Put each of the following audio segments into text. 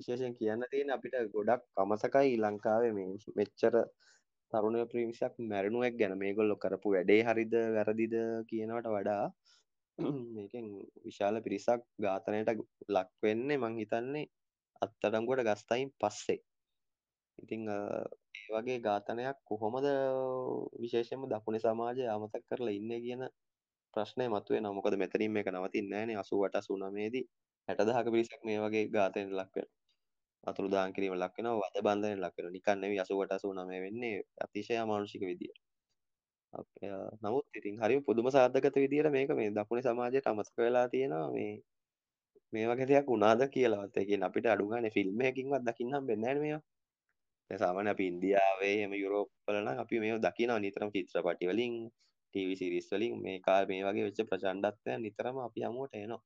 විශේෂයෙන් කියන්න තියෙන අපිට ගොඩක් අමතකයි ලංකාවේ මේ මෙච්චර තරුණය පිරිසක් මැරුණුවක් ගැන මේගොල්ලො කරපු වැඩේ හරිද වැරදිද කියනවට වඩා මේකෙන් විශාල පිරිසක් ඝාතනයට ලක් වෙන්නේ මං හිතන්නේ අත්අඩංගුවට ගත්තයින් පස්සේ. ඉතින් ඒ වගේ ඝාතනයක් කොහොමද විශේෂයෙන්ම දකුණේ සමාජය අමතක කරලා ඉන්නේ කියන ප්‍රශ්නය මතුවෙනවා. මොකද මෙතනින් මේක නවතින්නේ නැහනේ 88 89 දී 60000ක පිරිසක් මේ වගේ ඝාතනයට ලක් වෙනවා. අතුරුදහන් කිරීම ලක් වෙනවා, වද බන්ධනයට ලක් වෙනවා. නිකන් නෙවෙයි 88 89 වෙන්නේ අතිශය අමානුෂික විදියට. නමුත් ඉතින් හරිම පුදුම සාධකත විදියට මේක මේ දකුණේ සමාජයට අමතක වෙලා තියෙනවා මේ මේ වගේ දෙයක් වුණාද කියලාවත්. ඒ කියන්නේ අපිට අඩු ගානේ ෆිල්ම් එකකින්වත් දකින්න හම්බෙන්නේ නැහැ මේවා. දැන් සාමාන්‍ය අපි ඉන්දියාවේ එහෙම යුරෝප් වල නම් අපි මේව දකිනවා නිතරම චිත්‍රපටි වලින්, ටීවී සීරීස් වලින් මේ කාලේ මේ වගේ වෙච්ච ප්‍රචණ්ඩත්වයන් නිතරම අපි යමුවට එනවා.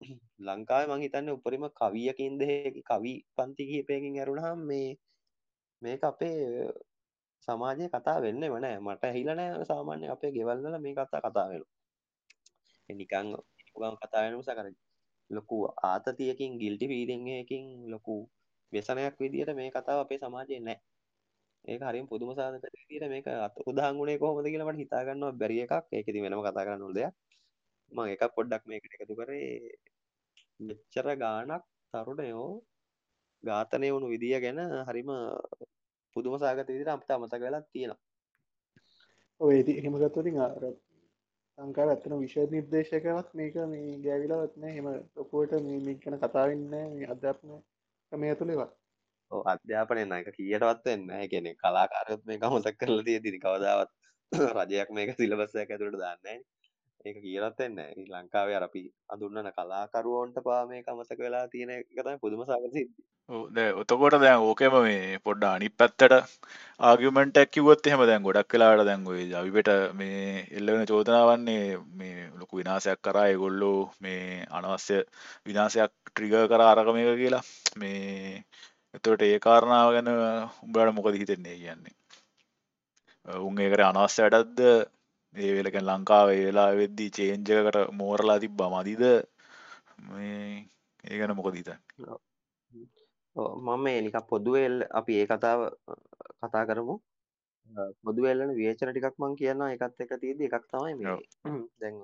ලංකාවේ මං හිතන්නේ උපරිම කවියකින්ද කවි පන්ති කිහිපයකින් ඇරුණාම මේ මේක අපේ සමාජයේ කතා වෙන්නෙම නෑ. මට ඇහිලා නෑ සාමාන්‍ය අපේ ගෙවල් වල මේ කතා කතා වෙනවා නිකන් ගම කතා වෙන නිසා කර ලොකු ආතතියකින් ගිල්ටි ෆීලිං එකකින් ලොකු ව්‍යසනයක් විදියට මේ කතාව අපේ සමාජයේ නෑ. ඒක හරිම පුදුම සාධක විදියට මේක උදාහරණුනේ කොහොමද කියලා මට හිතා ගන්නව බැරි එකක්. ඒක ඉතින් වෙනම කතා කරන්න ඕන දෙයක්. මම එකක් පොඩ්ඩක් මේකට එකතු කරේ. මෙච්චර ගාණක් තරුණයෝ ඝාතනය වුණු විදිය ගැන හරිම පුදුම සාගත විදිහට අපිට අමතක වෙලා තියෙනවා. ඔය ඉතින් එහෙම ගත්තොත් ඉතින් අර ලංකාව ඇත්තන විෂය නිර්දේශකවත් මේක මේ ගෑවිලාවත් නෑ එහෙම ලොකුවට මේ මේ ගැන කතා වෙන්නේ මේ අධ්‍යාපනය ක්‍රමය තුලේවත්. ඔව් අධ්‍යාපනය නෑ ඒක කීයටවත් වෙන්නේ නෑ. ඒ කියන්නේ කලාකාරයොත් මේක අමතක කරලා තියෙදි කවදාවත් රජයක් මේක සිලබස් එකක් ඇතුළට දාන්නේ නෑනේ. ඒක කියලත් වෙන්නේ නෑ. ලංකාවේ අර අපි අඳුන්වන කලාකරුවන්ට පවා මේක අමතක වෙලා තියෙන එක තමයි පුදුම සාගත සිද්ධිය. ඔතකොට දැන් ඕකෙම මේ පොඩ්ඩ අනි පැත්තට ආගිමෙන්ටක් කිවොත් එහෙම දැන් ගොඩක් කලාට දැන්ගොයි ජවිපට මේ එල්ලවෙන චෝතනාවන්නේ මේ ලොකු විනාසයක් කරා එගොල්ලෝ මේ අනවශ්‍ය විනාසයක් ට්‍රිග කර අරකමක කියලා මේ එතවට ඒ කාරණාව ගැන උඹට මොකද හිතෙන්නේ කියන්නේ උන් ඒකට අනවශ්‍ය වැඩක්ද ඒ වෙලකැන් ලංකාව වෙලා වෙද්දී චේන්ජකට මෝරලා තිබ්බ මදිද? මේ ඒ ගැන මොකද හිතන්න? මම මේ නිකන් පොදුවේ අපි ඒ කතාව කතා කරමු. පොදුවේ එල්ලෙන විවේචන ටිකක් මම කියන්නම්. ඒකත් එක්ක තියෙද්දි එකක් තමයි මේ. දැන්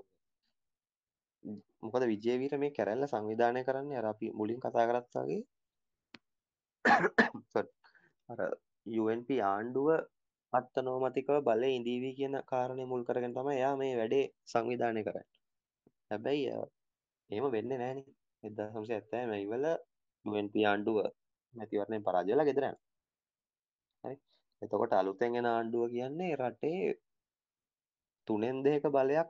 මොකද විජේවීර මේ කැරැල්ල සංවිධානය කරන්නේ අර අපි මුලින් කතා කරත් වගේ. අර UNP ආණ්ඩුව අත්තනෝමතිකව බලය ඉඳීවී කියන කාරණය මුල් කරගෙන තමයි එයා මේ වැඩේ සංවිධානය කරන්නේ. හැබැයි එහෙම වෙන්නේ නැහනේ. 1970 මැයිවල UNP ආණ්ඩුව මැතිවරණයෙන් පරාජය වෙලා ගෙදර යනවා. හරි. එතකොට අලුතෙන් එන ආණ්ඩුව කියන්නේ රටේ තුනෙන් දෙක බලයක්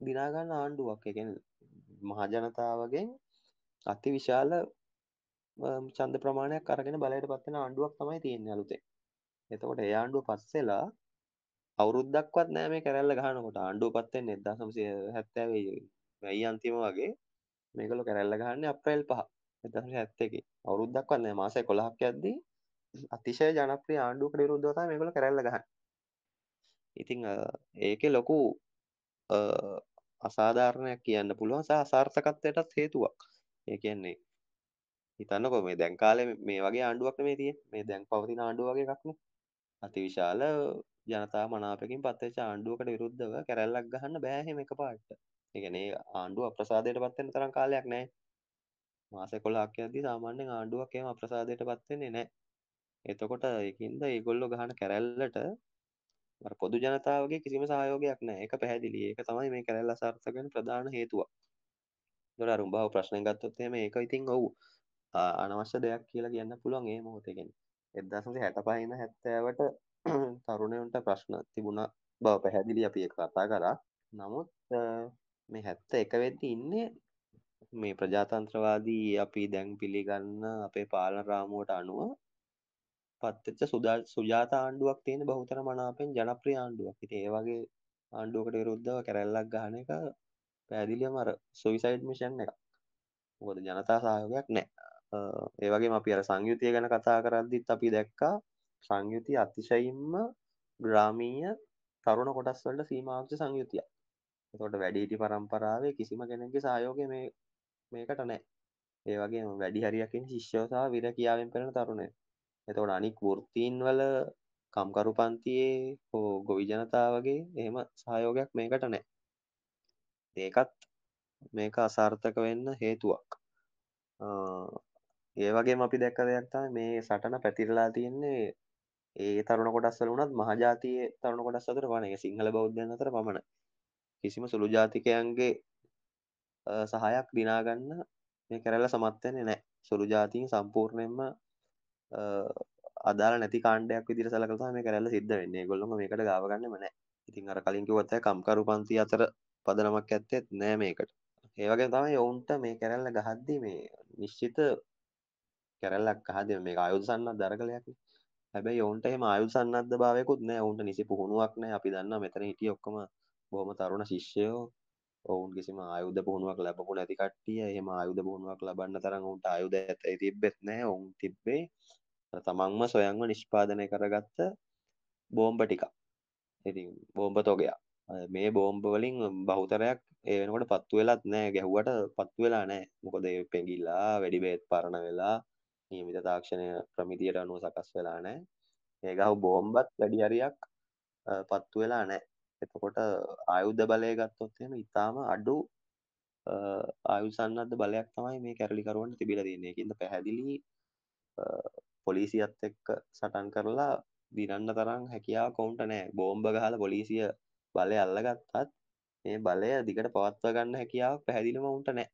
දිනා ගන්න ආණ්ඩුවක්. ඒ කියන්නේ මහ ජනතාවගෙන් අති විශාල ඡන්ද ප්‍රමාණයක් අරගෙන බලයට පත් වෙන ආණ්ඩුවක් තමයි තියෙන්නේ අලුතෙන්. එතකොට ඒ ආණ්ඩුව පස්සෙලා අවුරුද්දක්වත් නෑ මේ කැරැල්ල ගහනකොට ආණ්ඩුව පත් වෙන්නේ 1970 මැයි අන්තිම වගේ මේගොල්ලෝ කැරැල්ල ගහන්නේ අප්‍රේල් 5 1971 අවුරුද්දක්වත් නෑ මාස 11ක් යද්දී අතිශය ජනප්‍රිය ආණ්ඩුවකට විරුද්ධව තමයි මේගොල්ලෝ කැරැල්ල ගහන්නේ. ඉතින් ඒකේ ලොකු අසාධාරණයක් කියන්න පුළුවන් සහ අසාර්ථකත්වයටත් හේතුවක්. ඒ කියන්නේ හිතන්නකෝ මේ දැන් කාලේ මේ වගේ ආණ්ඩුවක් නෙමෙයි තියෙන්නේ. මේ දැන් පවතින ආණ්ඩුව වගේ එකක් නේ. අතිවිශාල ජනතා මනාපකින් පත්වෙච්ච ආණ්ඩුවකට විරුද්ධව කැරැල්ලක් ගහන්න බෑ එහෙම එකපාරට. ඒ කියන්නේ ආණ්ඩුව අප්‍රසාදයට පත් වෙන තරම් කාලයක් නැහැ. මාස 11ක් යද්දී සාමාන්‍යයෙන් ආණ්ඩුවක් එහෙම අප්‍රසාදයට පත් වෙන්නේ නැහැ. එතකොට ඒකින්ද ඒගොල්ලෝ ගහන කැරැල්ලට අර පොදු ජනතාවගේ කිසිම සහයෝගයක් නැහැ. ඒක පැහැදිලි. ඒක තමයි මේ කැරැල්ල අසාර්ථක වෙන ප්‍රධාන හේතුව. ඒතකොට අර උඹව ප්‍රශ්නෙන් ගත්තොත් එහෙම ඒක ඉතින් ඔව් අනවශ්‍ය දෙයක් කියලා කියන්න පුළුවන් ඒ මොහොතේ කියන්නේ. 1965 ඉඳන් 70ට තරුණයන්ට ප්‍රශ්න තිබුණා බව පැහැදිලි අපි ඒක කතා කරා. නමුත් මේ 71 වෙද්දී ඉන්නේ මේ ප්‍රජාතන්ත්‍රවාදී අපි දැන් පිළිගන්න අපේ පාලන රාමුවට අනුව පත්වෙච්ච සුජාත ආණ්ඩුවක් තියෙන බහුතර මනාපෙන් ජනප්‍රිය ආණ්ඩුවක්. ඉතින් ඒ වගේ ආණ්ඩුවකට විරුද්ධව කැරැල්ලක් ගහන එක පැහැදිලිවම අර සුයිසයිඩ් මිෂන් එකක්. මොකද ජනතා සහයෝගයක් නැහැ. ඒ වගේම අපි අර සංයුතිය ගැන කතා කරද්දිත් අපි දැක්කා සංයුතිය අතිශයින්ම ග්‍රාමීය තරුණ කොටස් වලට සීමා වෙච්ච සංයුතියක්. එතකොට වැඩිහිටි පරම්පරාවේ කිසිම කෙනෙක්ගේ සහයෝගය මේ මේකට නෑ ඒ වගේම වැඩි හරියක් ඉන්නේ ශිෂ්‍යයෝ සහ විර කියාවෙන් පෙළෙන තරුණයෝ. එතකොට අනික් වෘත්තීන් වල කම්කරු පන්තියේ හෝ ගොවි ජනතාවගේ එහෙම සහයෝගයක් මේකට නැහැ. ඒකත් මේක අසාර්ථක වෙන්න හේතුවක්. ඒ වගේම අපි දැක්ක දෙයක් තමයි මේ සටන පැතිරලා තියෙන්නේ ඒ තරුණ කොටස් වල වුණත් මහජාතියේ තරුණ කොටස් අතර පමණයි. සිංහල බෞද්ධයන් අතර පමණයි. කිසිම සුළු ජාතිකයන්ගේ සහයක් දිනා ගන්න මේ කැරැල්ල සමත් වෙන්නේ නැහැ. සුළු ජාතීන් සම්පූර්ණයෙන්ම අදාළ නැති කාණ්ඩයක් විදිහට සැලකලා තමයි මේ කැරැල්ල සිද්ධ වෙන්නේ. ඒගොල්ලොම මේකට ගාව ගන්නෙම නැහැ. ඉතින් අර කලින් කිව්වත් අය කම්කරු පන්ති අතර පදනමක් ඇත්තෙත් නෑ මේකට. ඒ වගේම තමයි ඔවුන්ට මේ කැරැල්ල ගහද්දි මේ නිශ්චිත කැරැල්ලක් ගහද්දි මේක ආයුධ සන්නද්ධ අරගලයක්නේ. හැබැයි ඔවුන්ට එහෙම ආයුධ සන්නද්ධ භාවයකුත් නෑ. ඔවුන්ට නිසි පුහුණුවක් නෑ. අපි දන්නවා මෙතන හිටිය ඔක්කොම බොහොම තරුණ ශිෂ්‍යයෝ. ඔවුන් කිසිම ආයුධ පුහුණුවක් ලැබපු නැති කට්ටිය. එහෙම ආයුධ පුහුණුවක් ලබන්න තරම් ඔවුන්ට ආයුධ ඇතයි තිබ්බෙත් නෑ. ඔවුන් තිබ්බේ තමන්ම සොයන්ව නිෂ්පාදනය කරගත්ත බෝම්බ ටිකක්. ඉතින් බෝම්බ තොගයක්. මේ බෝම්බ වලින් බහුතරයක් ඒ වෙනකොට පත්තු වෙලත් නෑ. ගැහුවට පත්තු වෙලා නෑ. මොකද ඒ පෙඟිලා වැඩි බේත් පරණ වෙලා නියමිත තාක්ෂණය ප්‍රමිතියට අනුව සකස් වෙලා නෑ. ඒ ගහපු බෝම්බත් වැඩි හරියක් පත්තු වෙලා නෑ. එතකොට ආයුධ බලය ගත්තොත් එහෙම ඊටාම අඩු ආයුධ සන්නද්ධ බලයක් තමයි මේ කැරලිකරුවන්ට තිබිලා තියෙන්නේ. ඒකින්ද පැහැදිලි පොලිසියත් එක්ක සටන් කරලා දිනන්න තරම් හැකියාවක් ඔවුන්ට නැහැ. බෝම්බ ගහලා පොලිසිය බලය අල්ලගත්තත් මේ බලය දිගට පවත්වා ගන්න හැකියාවක් පැහැදිලිවම ඔවුන්ට නැහැ.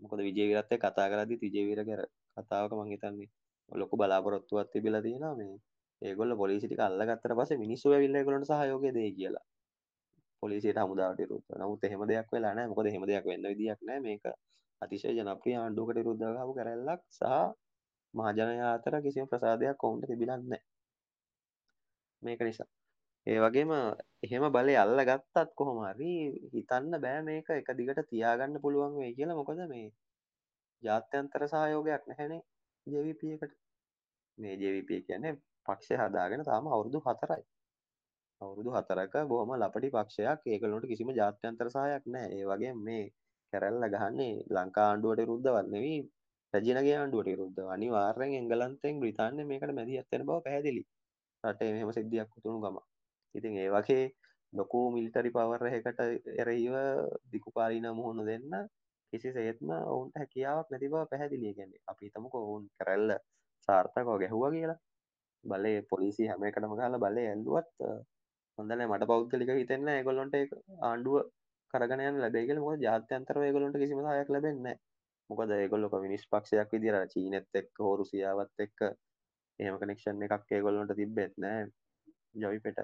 මොකද විජේවීරත් එක්ක කතා කරද්දිත් විජේවීරගේ කතාවක මං හිතන්නේ ලොකු බලාපොරොත්තුවක් තිබිලා තියෙනවා මේ ඒගොල්ලෝ පොලිසිය ටික අල්ලගත්තට පස්සේ මිනිස්සු ඇවිල්ලා ඒගොල්ලන්ට සහයෝගය දෙයි කියලා. පොලිසියට හමුදාවට විරුද්ධව. නමුත් එහෙම දෙයක් වෙලා නැහැ. මොකද එහෙම දෙයක් වෙන්න විදියක් නැහැ. මේක අතිශය ජනප්‍රිය ආණ්ඩුවකට විරුද්ධව ගහපු කැරැල්ලක් සහ මහජනයා අතර කිසිම ප්‍රසාදයක් ඔවුන්ට තිබිලා නැහැ. මේක නිසා. ඒ වගේම එහෙම බලය අල්ලගත්තත් කොහොම හරි හිතන්න බෑ මේක එක දිගට තියාගන්න පුළුවන් වෙයි කියලා. මොකද මේ ජාත්‍යන්තර සහයෝගයක් නැහැනේ JVP එකට. මේ JVP කියන්නේ පක්ෂය හදාගෙන තාම අවුරුදු 4යි. අවුරුදු 4ක බොහොම ලපටි පක්ෂයක් ඒගොල්ලන්ට කිසිම ජාත්‍යන්තර සහායක් නැහැ. ඒ වගේම මේ කැරැල්ල ගහන්නේ ලංකා ආණ්ඩුවට විරුද්ධවත් නෙවෙයි රජිනගේ ආණ්ඩුවට විරුද්ධව. අනිවාර්යෙන් එංගලන්තයෙන් බ්‍රිතාන්‍යයෙන් මේකට මැදිහත් වෙන බව පැහැදිලි. රටේ මෙහෙම සිද්ධියක් වුණු ගම. ඉතින් ඒ වගේ ලොකු මිලිටරි පවර් එකකට එරෙහිව දිකුපාලීන මුහුණ දෙන්න කිසිසේත්ම ඔවුන්ට හැකියාවක් නැති බව පැහැදිලි. ඒ කියන්නේ අපි හිතමුකෝ ඔවුන් කැරැල්ල සාර්ථකව ගැහුවා කියලා. බලේ පොලිසිය හැම එකටම ගහලා බලේ ඇල්ලුවත් හොඳ නැහැ මට පෞද්ගලිකව හිතෙන්නේ නැහැ ඒගොල්ලන්ට ඒක ආණ්ඩුව කරගෙන යන්න ලැබෙයි කියලා. මොකද ජාත්‍යන්තරව ඒගොල්ලන්ට කිසිම සහායක් ලැබෙන්නේ නැහැ. මොකද ඒගොල්ලෝ කමියුනිස්ට් පක්ෂයක් විදියට චීනෙත් එක්ක හෝ රුසියාවත් එක්ක එහෙම කනෙක්ෂන් එකක් ඒගොල්ලන්ට තිබ්බෙත් නැහැ. ජොයිපෙට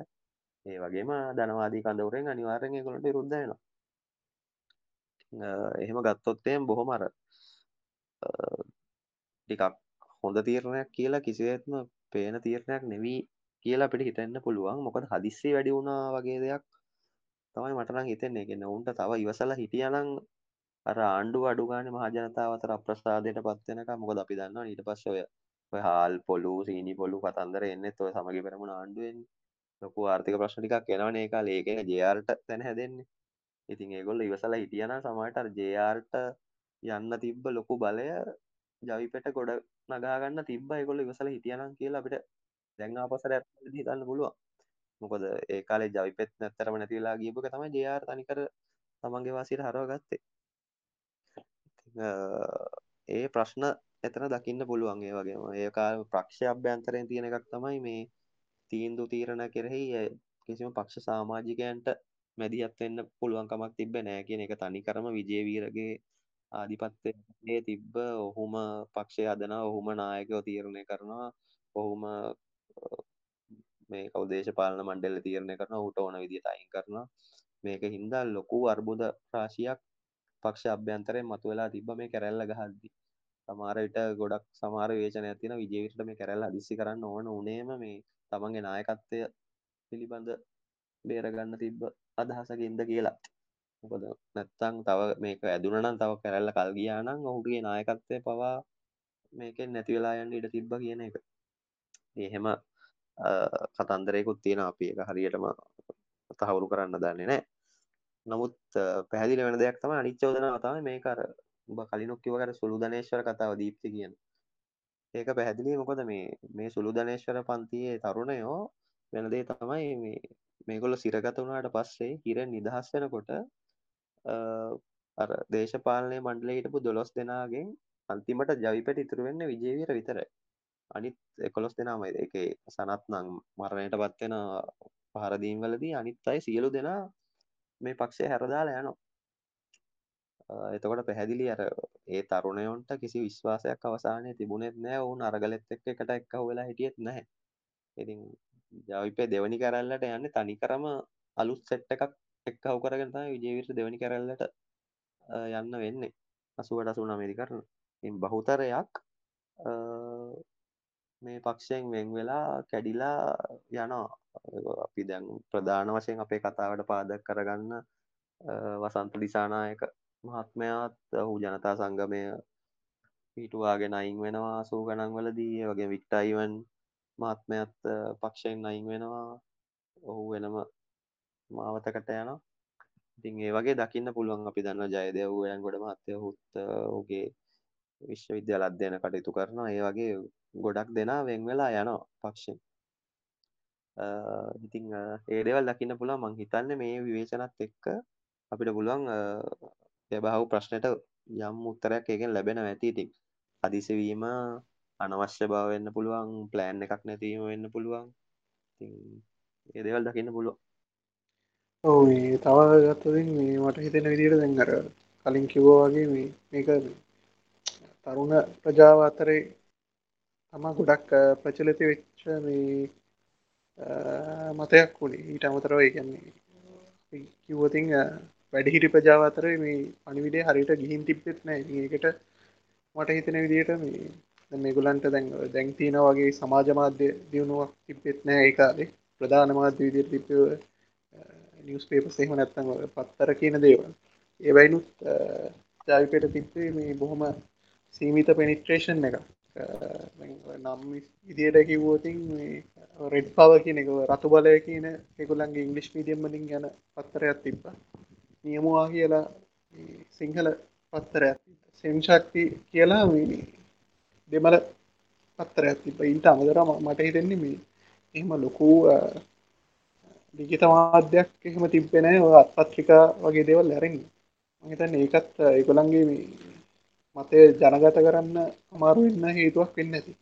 ඒ වගේම ධනවාදී කඳවුරෙන් අනිවාර්යෙන් ඒගොල්ලන්ට විරුද්ධ වෙනවා. එහෙම ගත්තොත් එහෙම බොහොම අර ටිකක් හොඳ තීරණයක් කියලා කිසිසේත්ම පේන තීරණයක් නෙවී කියලා අපිට හිතෙන්න පුළුවන්. මොකද හදිස්සිය වැඩි වුණා වගේ දෙයක් තමයි මට නම් හිතෙන්නේ. ඒ කියන්නේ උන්ට තව ඉවසලා හිටියානම් අර ආණ්ඩුව අඩු ගානේ මහ ජනතාව අතර අප්‍රසාදයට පත් වෙනකම් මොකද අපි දන්නවා ඊට පස්සේ ඔය ඔය හාල් පොලු සීනි පොලු කතන්දර එන්නෙත් ඔය සමගි පෙරමුණ ආණ්ඩුවෙන්නේ. ලොකු ආර්ථික ප්‍රශ්න ටිකක් එනවනේ ඒ කාලේ. ඒකෙන් JRට තැන හැදෙන්නේ. ඉතින් ඒගොල්ලෝ ඉවසලා හිටියානම් සමහරට අර JRට යන්න තිබ්බ ලොකු බලය ජවිපෙට ගොඩ නගා ගන්න තිබ්බ ඒගොල්ලෝ ඉවසලා හිටියානම් කියලා අපිට දැන් ආපස්සට ඇත්තට හිතන්න පුළුවන්. මොකද ඒ කාලේ ජවිපෙත් නැත්තරම නැති වෙලා ගියපු එක තමයි JR තනිකර තමන්ගේ වාසියට හරව ගත්තේ. ඒ ප්‍රශ්න එතන දකින්න පුළුවන් ඒ වගේම ඒ කාලේ පක්ෂ අභ්‍යන්තරයෙන් තියෙන එකක් තමයි මේ තීන්දුව තීරණ කෙරෙහි කිසිම පක්ෂ සමාජිකයන්ට මැදිහත් වෙන්න පුළුවන් කමක් තිබ්බේ නැහැ කියන එක තනිකරම විජේවීරගේ ආධිපත්‍යයේ තිබ්බ ඔහුම පක්ෂය හදනවා ඔහුම නායකයෝ තීරණය කරනවා ඔහුම මේ කවුද දේශපාලන මණ්ඩලය තීරණය කරනවා ඌට ඕන විදිහට අයින් කරනවා. මේක හින්දා ලොකු අර්බුද රාශියක් පක්ෂ අභ්‍යන්තරයෙන් මතුවලා තිබ්බ මේ කැරැල්ල ගහද්දි. සමහර විට ගොඩක් සමහර විවේචනයක් තියෙනවා විජේවීරට මේ කැරැල්ල හදිස්සි කරන්න ඕන උනේම මේ තමන්ගේ නායකත්වය පිළිබඳ බේරගන්න තිබ්බ අදහසකින්ද කියලා. මොකද නැත්තම් තව මේක ඇදුනා නම් තව කැරැල්ල කල් ගියා නම් ඔහුගේ නායකත්වය පවා මේකෙන් නැති වෙලා යන්න ඉඩ තිබ්බා කියන එක. එහෙම කතන්දරයකුත් තියෙනවා අපි ඒක හරියටම තහවුරු කරන්න දන්නේ නැහැ. නමුත් පැහැදිලි වෙන දෙයක් තමයි අනිත් චෝදනාව තමයි මේක අර උඹ කලිනුක් කිව්ව සුළු ධනේශ්වර කතාව දීප්ති කියන ඒක පැහැදිලි මොකද මේ මේ සුළු ධනේශ්වර පන්තියේ තරුණයෝ වෙන දේ තමයි මේ මේගොල්ලෝ සිරගත වුණාට පස්සේ හිරෙන් නිදහස් වෙනකොට අර දේශපාලනය මණ්ඩලයේ හිටපු 12 දෙනාගෙන් අන්තිමට ජවිපෙට ඉතුරු වෙන්නේ විජේවීර විතරයි. අනිත් 11 දෙනාමයි ඒකේ සනත් නම් මරණයට පත් වෙන පහර දීම් වලදී අනිත් අය සියලු දෙනා මේ පක්ෂය හැරදාලා යනවා. එතකොට පැහැදිලි අර ඒ තරුණයොන්ට කිසි විශ්වාසයක් අවසානයේ තිබුණෙත් නැහැ. ඔවුන් අරගලෙත් එක්ක එකට එක්කහුව වෙලා හිටියෙත් නැහැ. ඉතින් ජවිපේ දෙවනි කැරැල්ලට යන්නේ තනිකරම අලුත් සෙට් එකක් එක්කහුව කරගෙන තමයි විජේවීර දෙවනි කැරැල්ලට යන්න වෙන්නේ. 80ට 89 දී කරන. ඉතින් බහුතරයක් මේ පක්ෂයෙන් වෙන් වෙලා කැඩිලා යනවා. අපි දැන් ප්‍රධාන වශයෙන් අපේ කතාවට පාදක කරගන්න වසන්ත දිසානායක මහත්මයාත් ඔහු ජනතා සංගමය පිටුවාගෙන අයින් වෙනවා 80 ගණන් වලදී ඒ වගේ වික්ටර් අයිවන් මහත්මයාත් පක්ෂයෙන් අයින් වෙනවා. ඔහු වෙනම මාවතකට යනවා. ඉතින් ඒ වගේ දකින්න පුළුවන් අපි දන්නවා ජයදේව උයන්ගොඩ මහත්තයා ඔහුත් ඔහුගේ විශ්වවිද්‍යාල අධ්‍යයන කටයුතු කරනවා. ඒ වගේ ගොඩක් දෙනා වෙන් වෙලා යනවා පක්ෂෙන්. ඉතින් ඒ දේවල් දකින්න පුළුවන් මං හිතන්නේ මේ විවේචනත් එක්ක අපිට පුළුවන් එබහුව ප්‍රශ්නයට යම් උත්තරයක් ඒකෙන් ලැබෙනවා ඇති ඉතින්. හදිසි වීම අනවශ්‍ය බව වෙන්න පුළුවන්, ප්ලෑන් එකක් නැතිවීම වෙන්න පුළුවන්. ඉතින් ඒ දේවල් දකින්න පුළුවන්. ඔව් මේ තව ගත්තොතින් මේ මට හිතෙන විදිහට දැන් අර කලින් කිව්වා වගේ මේ මේක තරුණ ප්‍රජාව අතරේ තම ගොඩක් ප්‍රචලිත වෙච්ච මේ මතයක් වුණේ ඊට අමතරව ඒකන්නේ කිව්වතින් වැඩිහිටි ප්‍රජාව අතර මේ පනිවිඩේ හරිට ගිහින් තිබ්බෙත් නෑ ඒකට මට හිතන විදියට මේ මේගුලන්ට දැන් දැන් තියෙන වගේ සමාජ මාධ්‍ය දියුණුවක් තිබ්බෙත් නෑ ඒකාලේ ප්‍රධාන මාධ්‍ය විදියට තිබ්බ නිවස් පේපස් එහෙම නැත්තම් පත්තර කියන දේවල්. ඒවයිනුත් ජාවිපයට තිබ්බේ මේ බොහොම සීමිත පෙනිට්‍රේෂන් එක නම් ඉදියට කිව්වෝතින් රෙඩ් පව කියන එක රතු බලය කියන එකුලන්ගේ ඉංගලිස් මීඩියම් වලින් ගැන පත්තරයක් තිබ්බ. නියමවා කියලා සිංහල පත්තරයක් සෙම් ශක්ති කියලා දෙමල පත්තරයක් තිබ ඉන්ට අමදර මට හිතෙන්නේ මේ එහෙම ලොකූ ලිගිත මාධ්‍යයක් එහෙම තිබ්බෙන අත්පත්‍රිකා වගේ දේවල් ඇරෙන්නේ මහිතන්න ඒකත් ඒකොළන්ගේ මතය ජනගත කරන්න අමාරු වෙන්න හේතුවක් වෙන්න ඇති